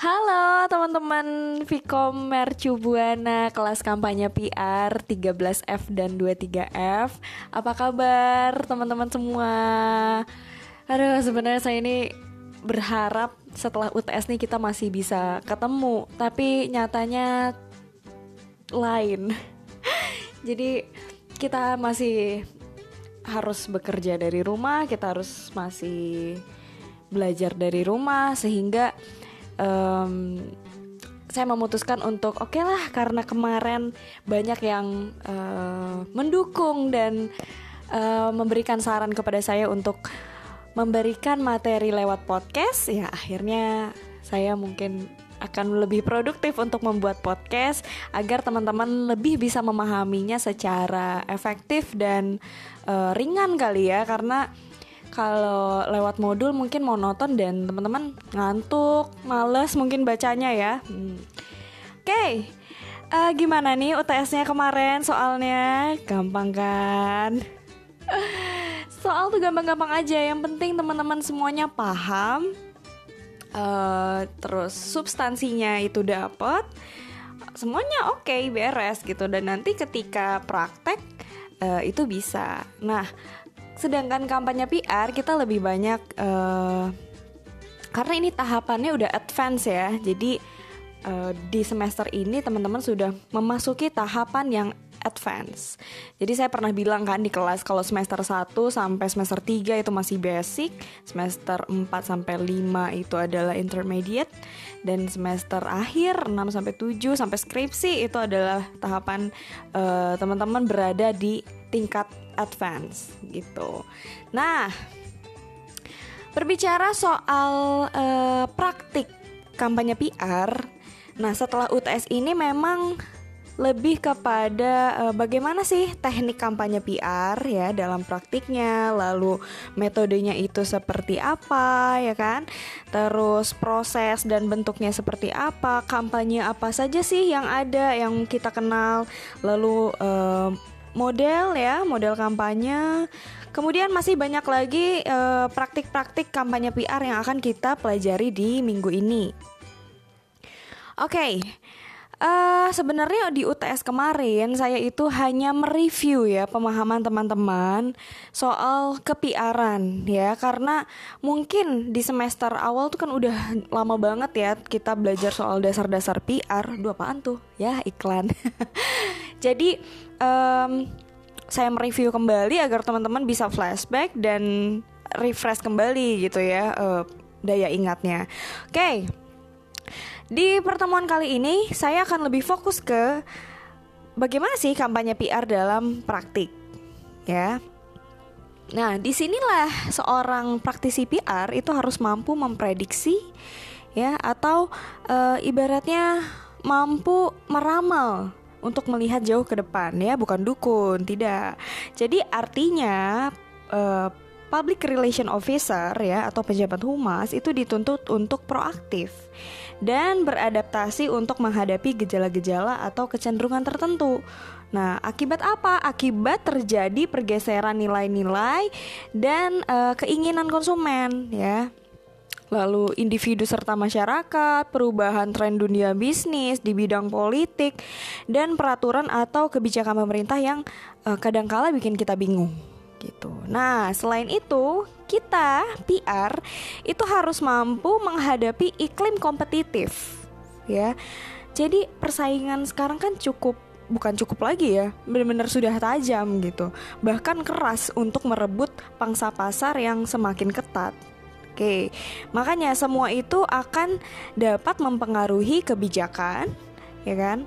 Halo teman-teman Vkom Mercubuana kelas kampanye PR 13F dan 23F Apa kabar teman-teman semua? Aduh sebenarnya saya ini berharap setelah UTS nih kita masih bisa ketemu Tapi nyatanya lain Jadi kita masih harus bekerja dari rumah Kita harus masih belajar dari rumah Sehingga um, saya memutuskan untuk oke okay lah karena kemarin banyak yang uh, mendukung dan uh, memberikan saran kepada saya untuk memberikan materi lewat podcast ya akhirnya saya mungkin akan lebih produktif untuk membuat podcast agar teman-teman lebih bisa memahaminya secara efektif dan uh, ringan kali ya. Karena kalau lewat modul mungkin monoton dan teman-teman ngantuk, males mungkin bacanya ya. Hmm. Oke, okay. uh, eh, gimana nih UTS-nya kemarin soalnya? Gampang kan? Soal tuh gampang-gampang aja. Yang penting teman-teman semuanya paham. Uh, terus substansinya itu dapet. Semuanya oke, okay, beres gitu. Dan nanti ketika praktek uh, itu bisa. Nah Sedangkan kampanye PR kita lebih banyak uh, karena ini tahapannya udah advance ya. Jadi uh, di semester ini teman-teman sudah memasuki tahapan yang advance. Jadi saya pernah bilang kan di kelas kalau semester 1 sampai semester 3 itu masih basic, semester 4 sampai 5 itu adalah intermediate dan semester akhir 6 sampai 7 sampai skripsi itu adalah tahapan uh, teman-teman berada di tingkat advance gitu. Nah, berbicara soal uh, praktik kampanye PR, nah setelah UTS ini memang lebih kepada uh, bagaimana sih teknik kampanye PR ya dalam praktiknya, lalu metodenya itu seperti apa ya kan? Terus proses dan bentuknya seperti apa, kampanye apa saja sih yang ada yang kita kenal, lalu uh, model ya, model kampanye. Kemudian masih banyak lagi eh, praktik-praktik uh, kampanye PR yang akan kita pelajari di minggu ini. Oke, okay. Uh, sebenarnya di UTS kemarin saya itu hanya mereview ya pemahaman teman-teman soal kepiaran ya karena mungkin di semester awal tuh kan udah lama banget ya kita belajar soal dasar-dasar PR. Dua apaan tuh? Ya iklan. Jadi um, saya mereview kembali agar teman-teman bisa flashback dan refresh kembali gitu ya uh, daya ingatnya. Oke. Okay. Di pertemuan kali ini saya akan lebih fokus ke bagaimana sih kampanye PR dalam praktik, ya. Nah, di sinilah seorang praktisi PR itu harus mampu memprediksi, ya, atau e, ibaratnya mampu meramal untuk melihat jauh ke depan, ya, bukan dukun, tidak. Jadi artinya e, public relation officer ya atau pejabat humas itu dituntut untuk proaktif dan beradaptasi untuk menghadapi gejala-gejala atau kecenderungan tertentu. Nah, akibat apa? Akibat terjadi pergeseran nilai-nilai dan uh, keinginan konsumen ya. Lalu individu serta masyarakat, perubahan tren dunia bisnis di bidang politik dan peraturan atau kebijakan pemerintah yang uh, kadangkala bikin kita bingung gitu. Nah, selain itu, kita PR itu harus mampu menghadapi iklim kompetitif, ya. Jadi persaingan sekarang kan cukup bukan cukup lagi ya, benar-benar sudah tajam gitu. Bahkan keras untuk merebut pangsa pasar yang semakin ketat. Oke, makanya semua itu akan dapat mempengaruhi kebijakan, ya kan?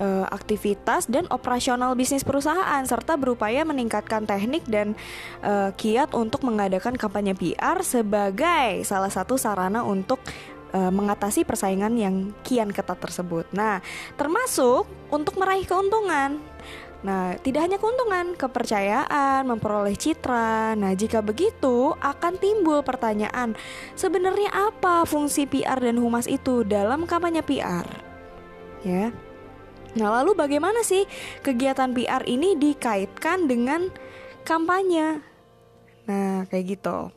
Uh, aktivitas dan operasional bisnis perusahaan serta berupaya meningkatkan teknik dan uh, kiat untuk mengadakan kampanye PR sebagai salah satu sarana untuk uh, mengatasi persaingan yang kian ketat tersebut. Nah, termasuk untuk meraih keuntungan. Nah, tidak hanya keuntungan, kepercayaan, memperoleh citra. Nah, jika begitu, akan timbul pertanyaan, sebenarnya apa fungsi PR dan humas itu dalam kampanye PR? Ya. Nah, lalu bagaimana sih kegiatan PR ini dikaitkan dengan kampanye? Nah, kayak gitu.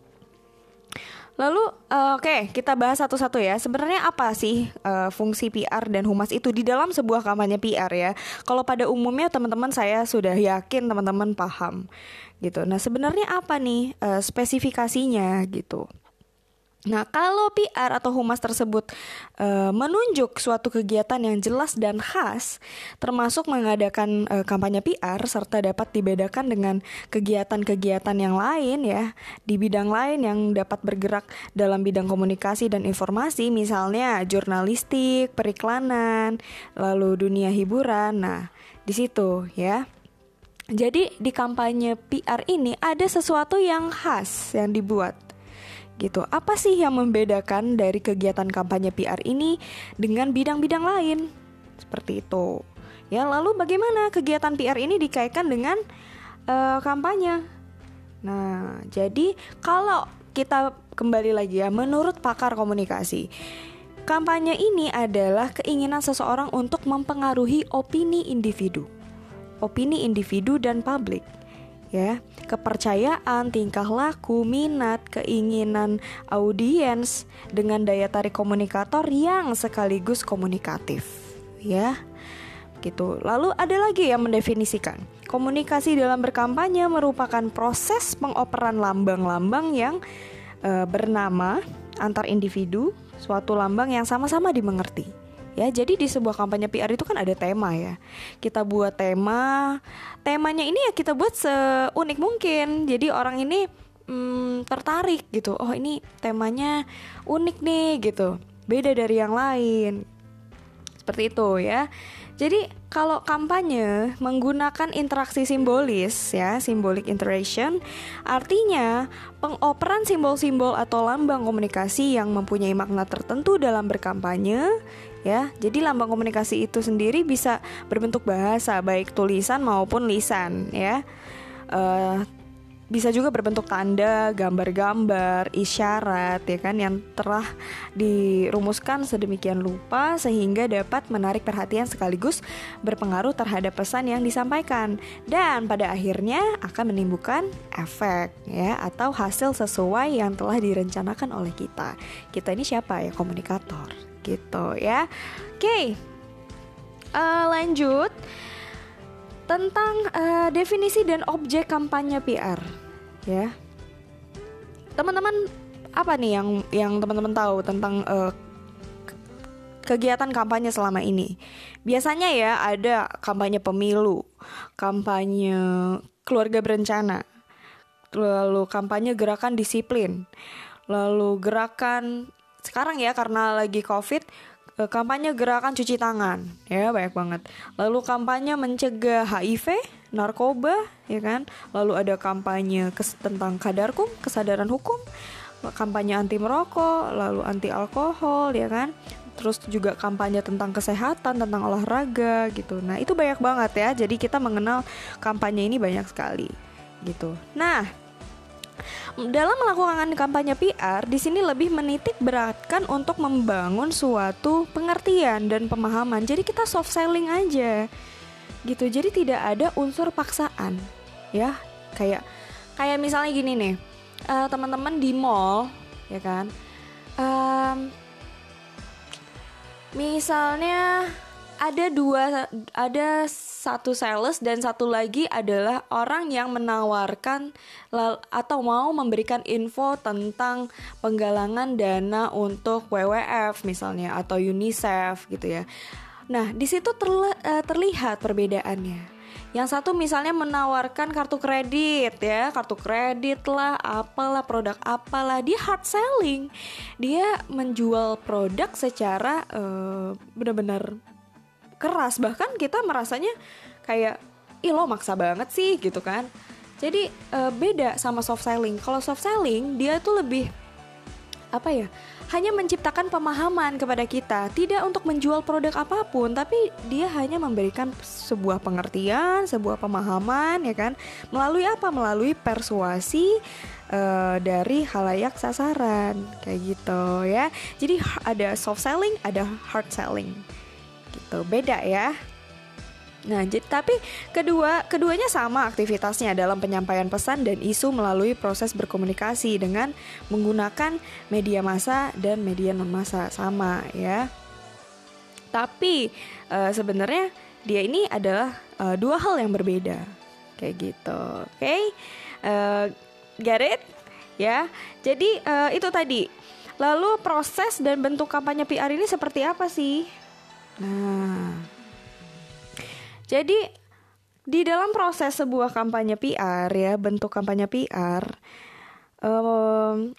Lalu uh, oke okay, kita bahas satu-satu ya. Sebenarnya apa sih uh, fungsi PR dan humas itu di dalam sebuah kampanye PR ya? Kalau pada umumnya teman-teman saya sudah yakin teman-teman paham gitu. Nah sebenarnya apa nih uh, spesifikasinya gitu? Nah, kalau PR atau humas tersebut e, menunjuk suatu kegiatan yang jelas dan khas, termasuk mengadakan e, kampanye PR serta dapat dibedakan dengan kegiatan-kegiatan yang lain ya di bidang lain yang dapat bergerak dalam bidang komunikasi dan informasi, misalnya jurnalistik, periklanan, lalu dunia hiburan. Nah, di situ ya. Jadi di kampanye PR ini ada sesuatu yang khas yang dibuat gitu. Apa sih yang membedakan dari kegiatan kampanye PR ini dengan bidang-bidang lain? Seperti itu. Ya, lalu bagaimana kegiatan PR ini dikaitkan dengan uh, kampanye? Nah, jadi kalau kita kembali lagi ya, menurut pakar komunikasi, kampanye ini adalah keinginan seseorang untuk mempengaruhi opini individu, opini individu dan publik ya. Kepercayaan tingkah laku minat keinginan audiens dengan daya tarik komunikator yang sekaligus komunikatif ya. Gitu. Lalu ada lagi yang mendefinisikan. Komunikasi dalam berkampanye merupakan proses pengoperan lambang-lambang yang e, bernama antar individu suatu lambang yang sama-sama dimengerti ya jadi di sebuah kampanye PR itu kan ada tema ya. Kita buat tema. Temanya ini ya kita buat seunik mungkin. Jadi orang ini hmm, tertarik gitu. Oh ini temanya unik nih gitu. Beda dari yang lain. Seperti itu ya. Jadi kalau kampanye menggunakan interaksi simbolis ya, symbolic interaction, artinya pengoperan simbol-simbol atau lambang komunikasi yang mempunyai makna tertentu dalam berkampanye ya. Jadi lambang komunikasi itu sendiri bisa berbentuk bahasa baik tulisan maupun lisan ya. Uh, bisa juga berbentuk tanda, gambar-gambar, isyarat ya kan yang telah dirumuskan sedemikian rupa sehingga dapat menarik perhatian sekaligus berpengaruh terhadap pesan yang disampaikan dan pada akhirnya akan menimbulkan efek ya atau hasil sesuai yang telah direncanakan oleh kita. Kita ini siapa ya komunikator gitu ya. Oke, uh, lanjut tentang uh, definisi dan objek kampanye PR ya. Teman-teman apa nih yang yang teman-teman tahu tentang uh, kegiatan kampanye selama ini? Biasanya ya ada kampanye pemilu, kampanye keluarga berencana, lalu kampanye gerakan disiplin, lalu gerakan sekarang ya karena lagi covid eh, kampanye gerakan cuci tangan. Ya banyak banget. Lalu kampanye mencegah HIV narkoba ya kan? Lalu ada kampanye kes tentang kadarkum kesadaran hukum kampanye anti merokok lalu anti alkohol ya kan? Terus juga kampanye tentang kesehatan tentang olahraga gitu. Nah itu banyak banget ya. Jadi kita mengenal kampanye ini banyak sekali gitu. Nah dalam melakukan kampanye PR, di sini lebih menitik beratkan untuk membangun suatu pengertian dan pemahaman. Jadi kita soft selling aja. Gitu. Jadi tidak ada unsur paksaan. Ya, kayak kayak misalnya gini nih. Uh, teman-teman di mall, ya kan? Um, misalnya ada dua ada satu sales dan satu lagi adalah orang yang menawarkan atau mau memberikan info tentang penggalangan dana untuk WWF misalnya atau UNICEF gitu ya. Nah, di situ eh, terlihat perbedaannya. Yang satu misalnya menawarkan kartu kredit ya, kartu kredit lah, apalah produk apalah, dia hard selling. Dia menjual produk secara uh, benar-benar keras. Bahkan kita merasanya kayak ih lo maksa banget sih gitu kan. Jadi uh, beda sama soft selling. Kalau soft selling dia tuh lebih apa ya hanya menciptakan pemahaman kepada kita. Tidak untuk menjual produk apa pun tapi dia hanya memberikan sebuah pengertian sebuah pemahaman ya kan. Melalui apa? Melalui persuasi uh, dari halayak sasaran. Kayak gitu ya. Jadi ada soft selling ada hard selling gitu beda ya Nah, jadi tapi kedua keduanya sama aktivitasnya dalam penyampaian pesan dan isu melalui proses berkomunikasi dengan menggunakan media massa dan media non massa sama ya. Tapi uh, sebenarnya dia ini adalah uh, dua hal yang berbeda kayak gitu. Oke, okay? get it? Ya, jadi uh, itu tadi. Lalu proses dan bentuk kampanye PR ini seperti apa sih? Nah, jadi di dalam proses sebuah kampanye PR ya, bentuk kampanye PR, um,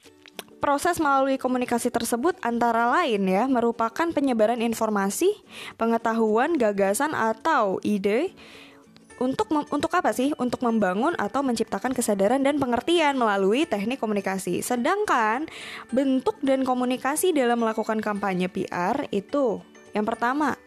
proses melalui komunikasi tersebut antara lain ya merupakan penyebaran informasi, pengetahuan, gagasan atau ide untuk untuk apa sih? Untuk membangun atau menciptakan kesadaran dan pengertian melalui teknik komunikasi. Sedangkan bentuk dan komunikasi dalam melakukan kampanye PR itu yang pertama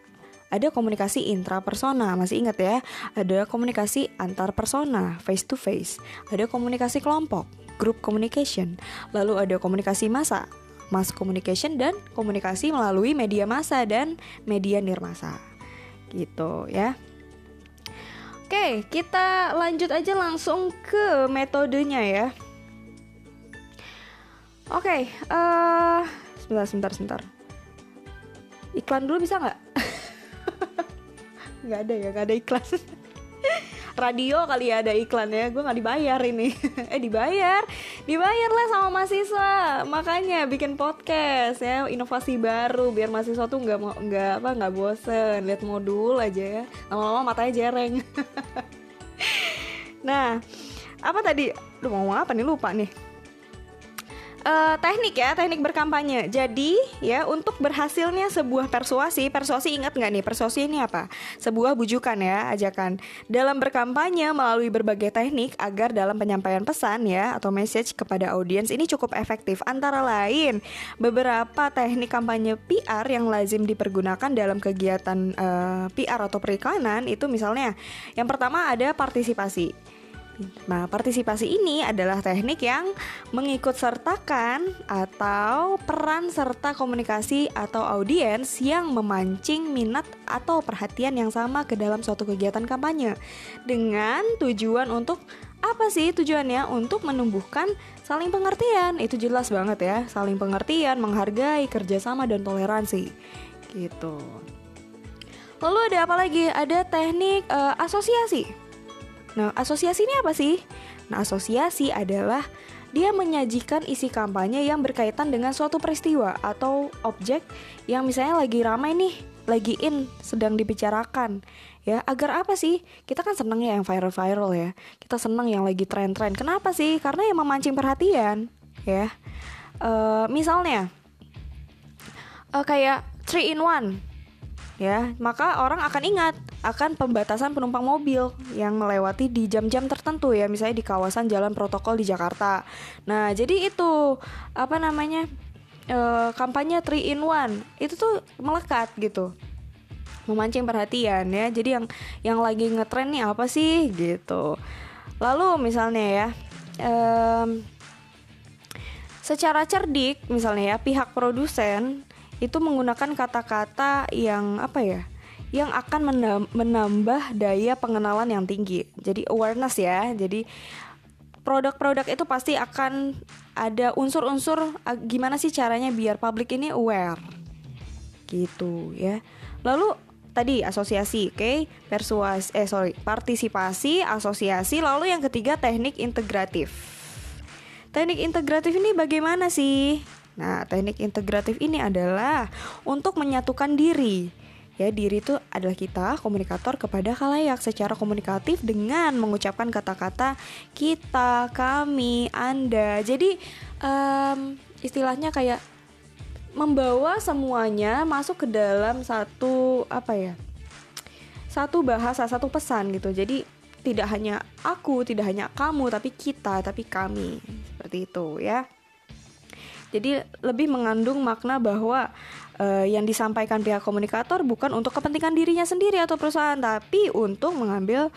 ada komunikasi intrapersona, masih ingat ya? Ada komunikasi antar persona, face to face. Ada komunikasi kelompok, group communication. Lalu ada komunikasi massa, mass communication dan komunikasi melalui media massa dan media nirmasa. Gitu ya. Oke, kita lanjut aja langsung ke metodenya ya. Oke, uh, sebentar, sebentar, sebentar. Iklan dulu bisa nggak? nggak ada ya nggak ada iklan. Radio kali ya ada iklannya gue nggak dibayar ini. Eh dibayar? Dibayar lah sama mahasiswa. Makanya bikin podcast ya inovasi baru biar mahasiswa tuh nggak mau nggak apa nggak bosen. Lihat modul aja ya. Lama-lama matanya jereng. Nah apa tadi? Lu mau apa nih? Lupa nih uh, teknik ya, teknik berkampanye. Jadi ya untuk berhasilnya sebuah persuasi, persuasi ingat nggak nih persuasi ini apa? Sebuah bujukan ya, ajakan dalam berkampanye melalui berbagai teknik agar dalam penyampaian pesan ya atau message kepada audiens ini cukup efektif. Antara lain beberapa teknik kampanye PR yang lazim dipergunakan dalam kegiatan uh, eh, PR atau periklanan itu misalnya yang pertama ada partisipasi. Nah, partisipasi ini adalah teknik yang mengikut sertakan atau peran serta komunikasi atau audiens yang memancing minat atau perhatian yang sama ke dalam suatu kegiatan kampanye dengan tujuan untuk apa sih tujuannya? Untuk menumbuhkan saling pengertian. Itu jelas banget ya, saling pengertian, menghargai, kerjasama dan toleransi. Gitu. Lalu ada apa lagi? Ada teknik uh, asosiasi Nah, asosiasi ini apa sih? Nah, asosiasi adalah dia menyajikan isi kampanye yang berkaitan dengan suatu peristiwa atau objek yang misalnya lagi ramai nih, lagi in, sedang dibicarakan. Ya, agar apa sih? Kita kan seneng ya yang viral-viral ya. Kita seneng yang lagi tren-tren. Kenapa sih? Karena yang memancing perhatian, ya. Uh, misalnya, uh, kayak 3 in 1 ya maka orang akan ingat akan pembatasan penumpang mobil yang melewati di jam-jam tertentu ya misalnya di kawasan jalan protokol di Jakarta. Nah jadi itu apa namanya e, kampanye 3 in 1 itu tuh melekat gitu. Memancing perhatian ya jadi yang yang lagi ngetren nih apa sih gitu. Lalu misalnya ya um, secara cerdik misalnya ya pihak produsen itu menggunakan kata-kata yang apa ya yang akan menambah daya pengenalan yang tinggi. Jadi awareness ya. Jadi produk-produk itu pasti akan ada unsur-unsur gimana sih caranya biar publik ini aware. Gitu ya. Lalu tadi asosiasi oke? Okay? persuas eh sorry partisipasi asosiasi lalu yang ketiga teknik integratif. Teknik integratif ini bagaimana sih Nah, teknik integratif ini adalah untuk menyatukan diri. Ya, diri itu adalah kita komunikator kepada khalayak secara komunikatif dengan mengucapkan kata-kata kita, kami, Anda. Jadi um, istilahnya kayak membawa semuanya masuk ke dalam satu apa ya? Satu bahasa, satu pesan gitu. Jadi tidak hanya aku, tidak hanya kamu, tapi kita, tapi kami. Seperti itu ya. Jadi lebih mengandung makna bahwa uh, yang disampaikan pihak komunikator bukan untuk kepentingan dirinya sendiri atau perusahaan, tapi untuk mengambil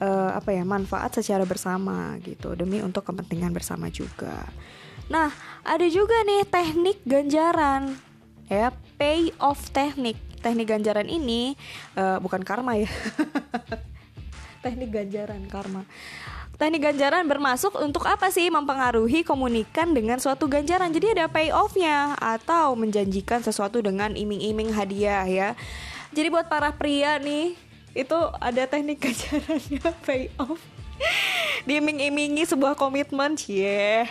uh, apa ya manfaat secara bersama gitu demi untuk kepentingan bersama juga. Nah, ada juga nih teknik ganjaran ya payoff teknik. Teknik ganjaran ini uh, bukan karma ya. teknik ganjaran karma. Teknik ganjaran bermasuk untuk apa sih? Mempengaruhi komunikan dengan suatu ganjaran. Jadi ada payoffnya atau menjanjikan sesuatu dengan iming-iming hadiah ya. Jadi buat para pria nih itu ada teknik ganjarannya payoff diiming-imingi sebuah komitmen cie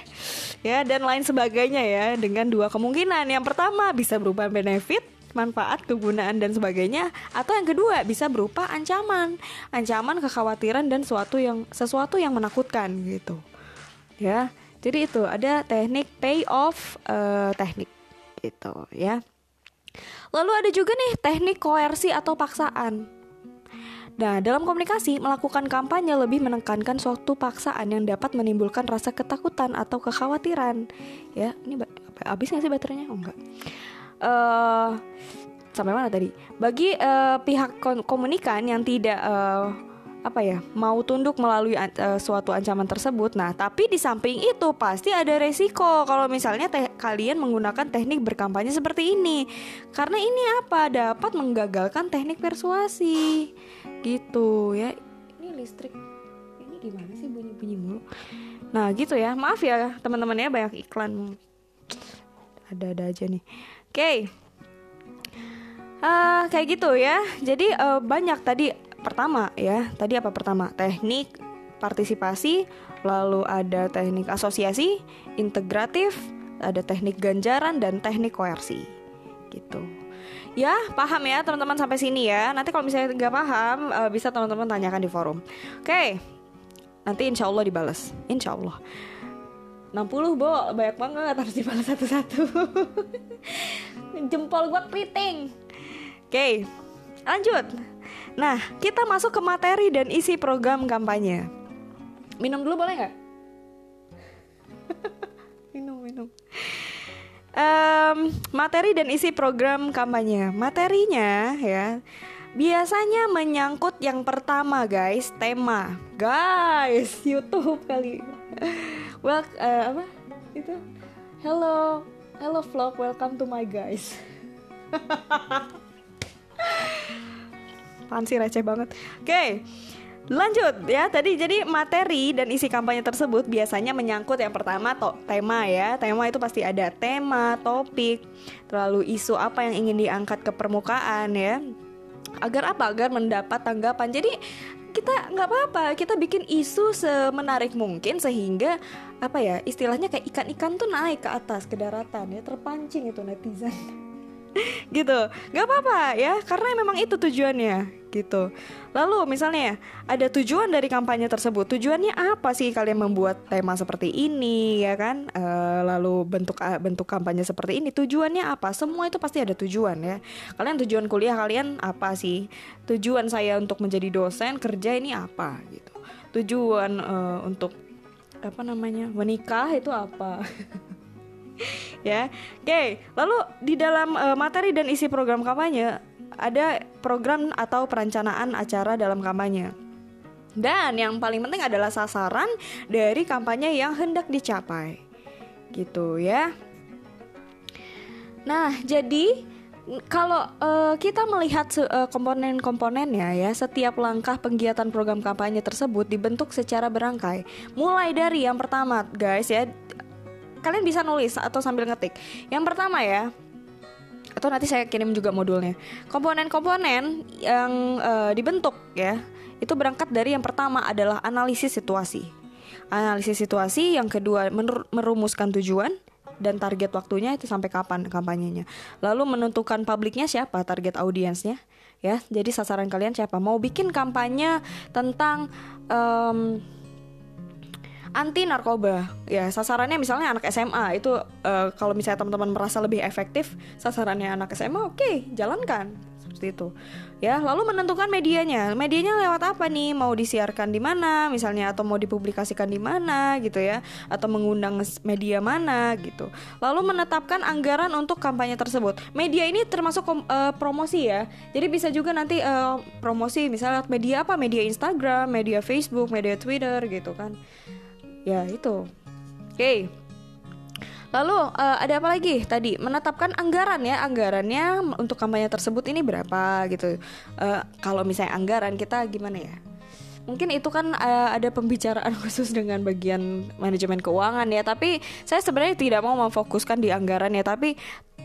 ya dan lain sebagainya ya dengan dua kemungkinan yang pertama bisa berupa benefit manfaat, kegunaan dan sebagainya atau yang kedua bisa berupa ancaman, ancaman, kekhawatiran dan sesuatu yang sesuatu yang menakutkan gitu. Ya. Jadi itu ada teknik payoff uh, teknik gitu ya. Lalu ada juga nih teknik koersi atau paksaan. Nah, dalam komunikasi, melakukan kampanye lebih menekankan suatu paksaan yang dapat menimbulkan rasa ketakutan atau kekhawatiran. Ya, ini habis nggak sih baterainya? Oh, enggak uh, sampai mana tadi? Bagi uh, pihak komunikan yang tidak uh, apa ya mau tunduk melalui uh, suatu ancaman tersebut. Nah, tapi di samping itu pasti ada resiko kalau misalnya kalian menggunakan teknik berkampanye seperti ini, karena ini apa dapat menggagalkan teknik persuasi, gitu ya. Ini listrik ini gimana sih bunyi bunyi mulu? Nah, gitu ya. Maaf ya teman-teman ya banyak iklan. Ada-ada aja nih. Oke. Okay. Uh, eh, kayak gitu ya. Jadi uh, banyak tadi pertama ya. Tadi apa pertama? Teknik partisipasi, lalu ada teknik asosiasi, integratif, ada teknik ganjaran dan teknik koersi. Gitu. Ya, paham ya teman-teman sampai sini ya. Nanti kalau misalnya nggak paham, uh, bisa teman-teman tanyakan di forum. Oke, okay. nanti insya Allah dibales. Insya Allah. 60 bo banyak banget harus dibalas satu-satu jempol gue keriting oke okay, lanjut. Nah kita masuk ke materi dan isi program kampanye. Minum dulu boleh nggak? Minum minum. Um, materi dan isi program kampanye. Materinya ya biasanya menyangkut yang pertama guys tema. Guys YouTube kali. Well uh, apa? Itu hello hello vlog. Welcome to my guys. Pansi receh banget. Oke okay. Lanjut ya. Tadi jadi materi dan isi kampanye tersebut biasanya menyangkut yang pertama to tema ya. Tema itu pasti ada tema topik terlalu isu apa yang ingin diangkat ke permukaan ya. Agar apa? Agar mendapat tanggapan. Jadi kita nggak apa-apa. Kita bikin isu semenarik mungkin sehingga apa ya istilahnya kayak ikan-ikan tuh naik ke atas ke daratan ya terpancing itu netizen gitu. Nggak apa-apa ya karena memang itu tujuannya gitu. Lalu misalnya ada tujuan dari kampanye tersebut. Tujuannya apa sih kalian membuat tema seperti ini ya kan? E, lalu bentuk bentuk kampanye seperti ini. Tujuannya apa? Semua itu pasti ada tujuan ya. Kalian tujuan kuliah kalian apa sih? Tujuan saya untuk menjadi dosen kerja ini apa gitu. Tujuan e, untuk apa namanya menikah itu apa ya. Oke, lalu di dalam uh, materi dan isi program kampanye ada program atau perencanaan acara dalam kampanye. Dan yang paling penting adalah sasaran dari kampanye yang hendak dicapai. Gitu ya. Nah, jadi kalau uh, kita melihat uh, komponen-komponennya ya, setiap langkah penggiatan program kampanye tersebut dibentuk secara berangkai. Mulai dari yang pertama, guys ya, kalian bisa nulis atau sambil ngetik. Yang pertama ya, atau nanti saya kirim juga modulnya. Komponen-komponen yang uh, dibentuk ya, itu berangkat dari yang pertama adalah analisis situasi. Analisis situasi, yang kedua merumuskan tujuan dan target waktunya itu sampai kapan kampanyenya. Lalu menentukan publiknya siapa, target audiensnya ya. Jadi sasaran kalian siapa? Mau bikin kampanye tentang um, anti narkoba. Ya sasarannya misalnya anak SMA itu uh, kalau misalnya teman-teman merasa lebih efektif sasarannya anak SMA oke okay, jalankan. Seperti itu. Ya lalu menentukan medianya. Medianya lewat apa nih? Mau disiarkan di mana misalnya atau mau dipublikasikan di mana gitu ya. Atau mengundang media mana gitu. Lalu menetapkan anggaran untuk kampanye tersebut. Media ini termasuk uh, promosi ya. Jadi bisa juga nanti uh, promosi misalnya media apa? Media Instagram media Facebook media Twitter gitu kan ya itu oke okay. Lalu uh, ada apa lagi tadi menetapkan anggaran ya anggarannya untuk kampanye tersebut ini berapa gitu. Uh, kalau misalnya anggaran kita gimana ya? Mungkin itu kan uh, ada pembicaraan khusus dengan bagian manajemen keuangan ya. Tapi saya sebenarnya tidak mau memfokuskan di anggaran ya. Tapi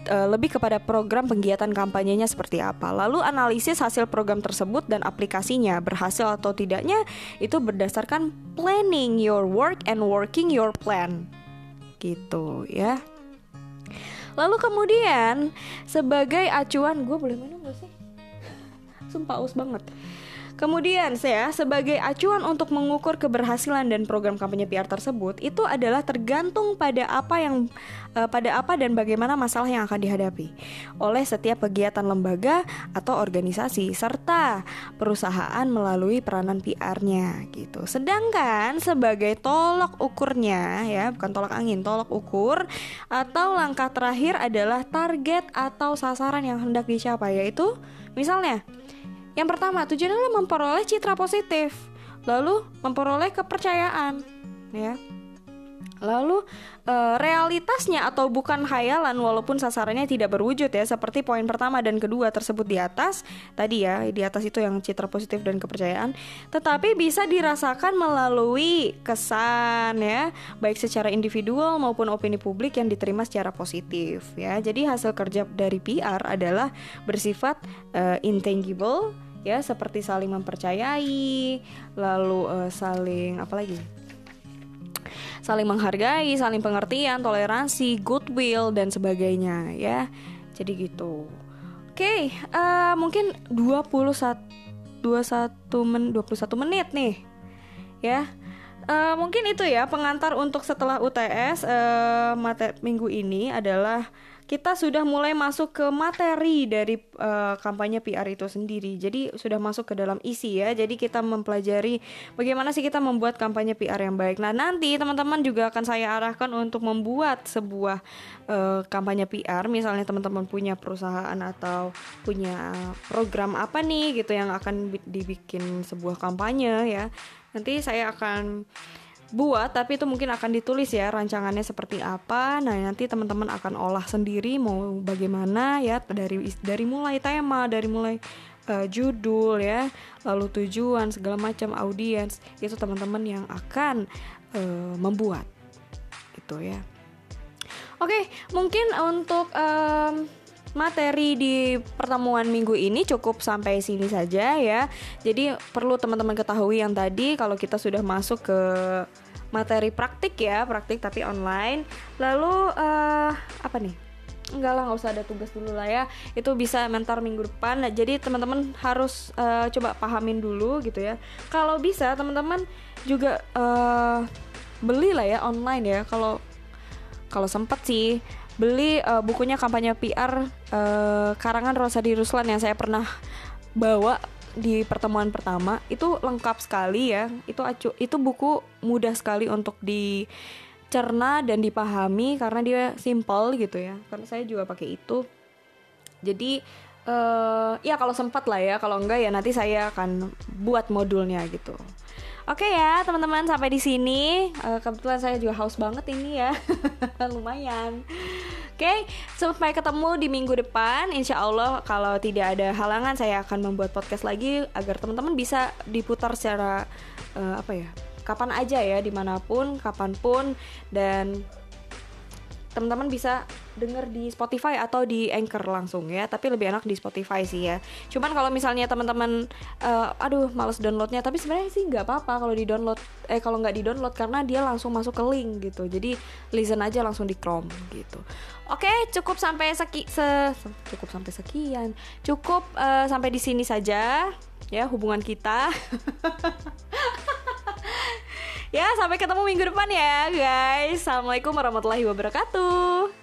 uh, lebih kepada program penggiatan kampanyenya seperti apa. Lalu analisis hasil program tersebut dan aplikasinya berhasil atau tidaknya itu berdasarkan planning your work and working your plan gitu ya. Lalu kemudian sebagai acuan gue boleh minum gak sih? Sumpah aus banget. Kemudian saya sebagai acuan untuk mengukur keberhasilan dan program kampanye PR tersebut itu adalah tergantung pada apa yang uh, pada apa dan bagaimana masalah yang akan dihadapi oleh setiap kegiatan lembaga atau organisasi serta perusahaan melalui peranan PR-nya gitu. Sedangkan sebagai tolak ukurnya ya, bukan tolak angin, tolak ukur atau langkah terakhir adalah target atau sasaran yang hendak dicapai yaitu misalnya yang pertama, tujuannya memperoleh citra positif, lalu memperoleh kepercayaan, ya. Lalu e, realitasnya atau bukan khayalan walaupun sasarannya tidak berwujud ya seperti poin pertama dan kedua tersebut di atas tadi ya di atas itu yang citra positif dan kepercayaan tetapi bisa dirasakan melalui kesan ya baik secara individual maupun opini publik yang diterima secara positif ya. Jadi hasil kerja dari PR adalah bersifat e, intangible ya seperti saling mempercayai lalu uh, saling apa lagi saling menghargai saling pengertian toleransi goodwill dan sebagainya ya. Jadi gitu. Oke okay, uh, eh, mungkin 21 21 men 21 menit nih ya. Uh, mungkin itu ya pengantar untuk setelah UTS uh, mate minggu ini adalah kita sudah mulai masuk ke materi dari uh, kampanye PR itu sendiri. Jadi sudah masuk ke dalam isi ya. Jadi kita mempelajari bagaimana sih kita membuat kampanye PR yang baik. Nah, nanti teman-teman juga akan saya arahkan untuk membuat sebuah uh, kampanye PR. Misalnya teman-teman punya perusahaan atau punya program apa nih gitu yang akan dibikin sebuah kampanye ya. Nanti saya akan buat tapi itu mungkin akan ditulis ya rancangannya seperti apa. Nah nanti teman-teman akan olah sendiri mau bagaimana ya dari dari mulai tema dari mulai uh, judul ya lalu tujuan segala macam audiens itu teman-teman yang akan uh, membuat. Gitu ya. Oke mungkin untuk um, materi di pertemuan minggu ini cukup sampai sini saja ya. Jadi perlu teman-teman ketahui yang tadi kalau kita sudah masuk ke materi praktik ya, praktik tapi online. Lalu uh, apa nih? Enggak lah, nggak usah ada tugas dulu lah ya. Itu bisa mentor minggu depan. Nah, jadi teman-teman harus uh, coba pahamin dulu gitu ya. Kalau bisa teman-teman juga uh, beli lah ya online ya. Kalau kalau sempat sih beli uh, bukunya kampanye PR uh, karangan Rosadi Ruslan yang saya pernah bawa di pertemuan pertama. Itu lengkap sekali ya. Itu acu itu buku mudah sekali untuk dicerna dan dipahami karena dia simple gitu ya. Karena saya juga pakai itu. Jadi uh, ya kalau sempat lah ya. Kalau enggak ya nanti saya akan buat modulnya gitu Oke okay ya teman-teman sampai di sini. Uh, kebetulan saya juga haus banget ini ya. Lumayan. Oke okay, sampai ketemu di minggu depan. Insya Allah kalau tidak ada halangan saya akan membuat podcast lagi agar teman-teman bisa diputar secara uh, apa ya kapan aja ya di mana pun kapan pun. Dan teman-teman bisa denger di Spotify atau di Anchor langsung ya tapi lebih enak di Spotify sih ya. Cuman kalau misalnya teman-teman uh, aduh males downloadnya tapi sebenarnya sih nggak apa-apa kalau di download eh kalau nggak di download karena dia langsung masuk ke link gitu. Jadi listen aja langsung di Chrome gitu. Oke cukup sampai seki se cukup sampai sekian. Cukup uh, sampai di sini saja ya hubungan kita Ya, sampai ketemu minggu depan ya, guys. Assalamualaikum warahmatullahi wabarakatuh.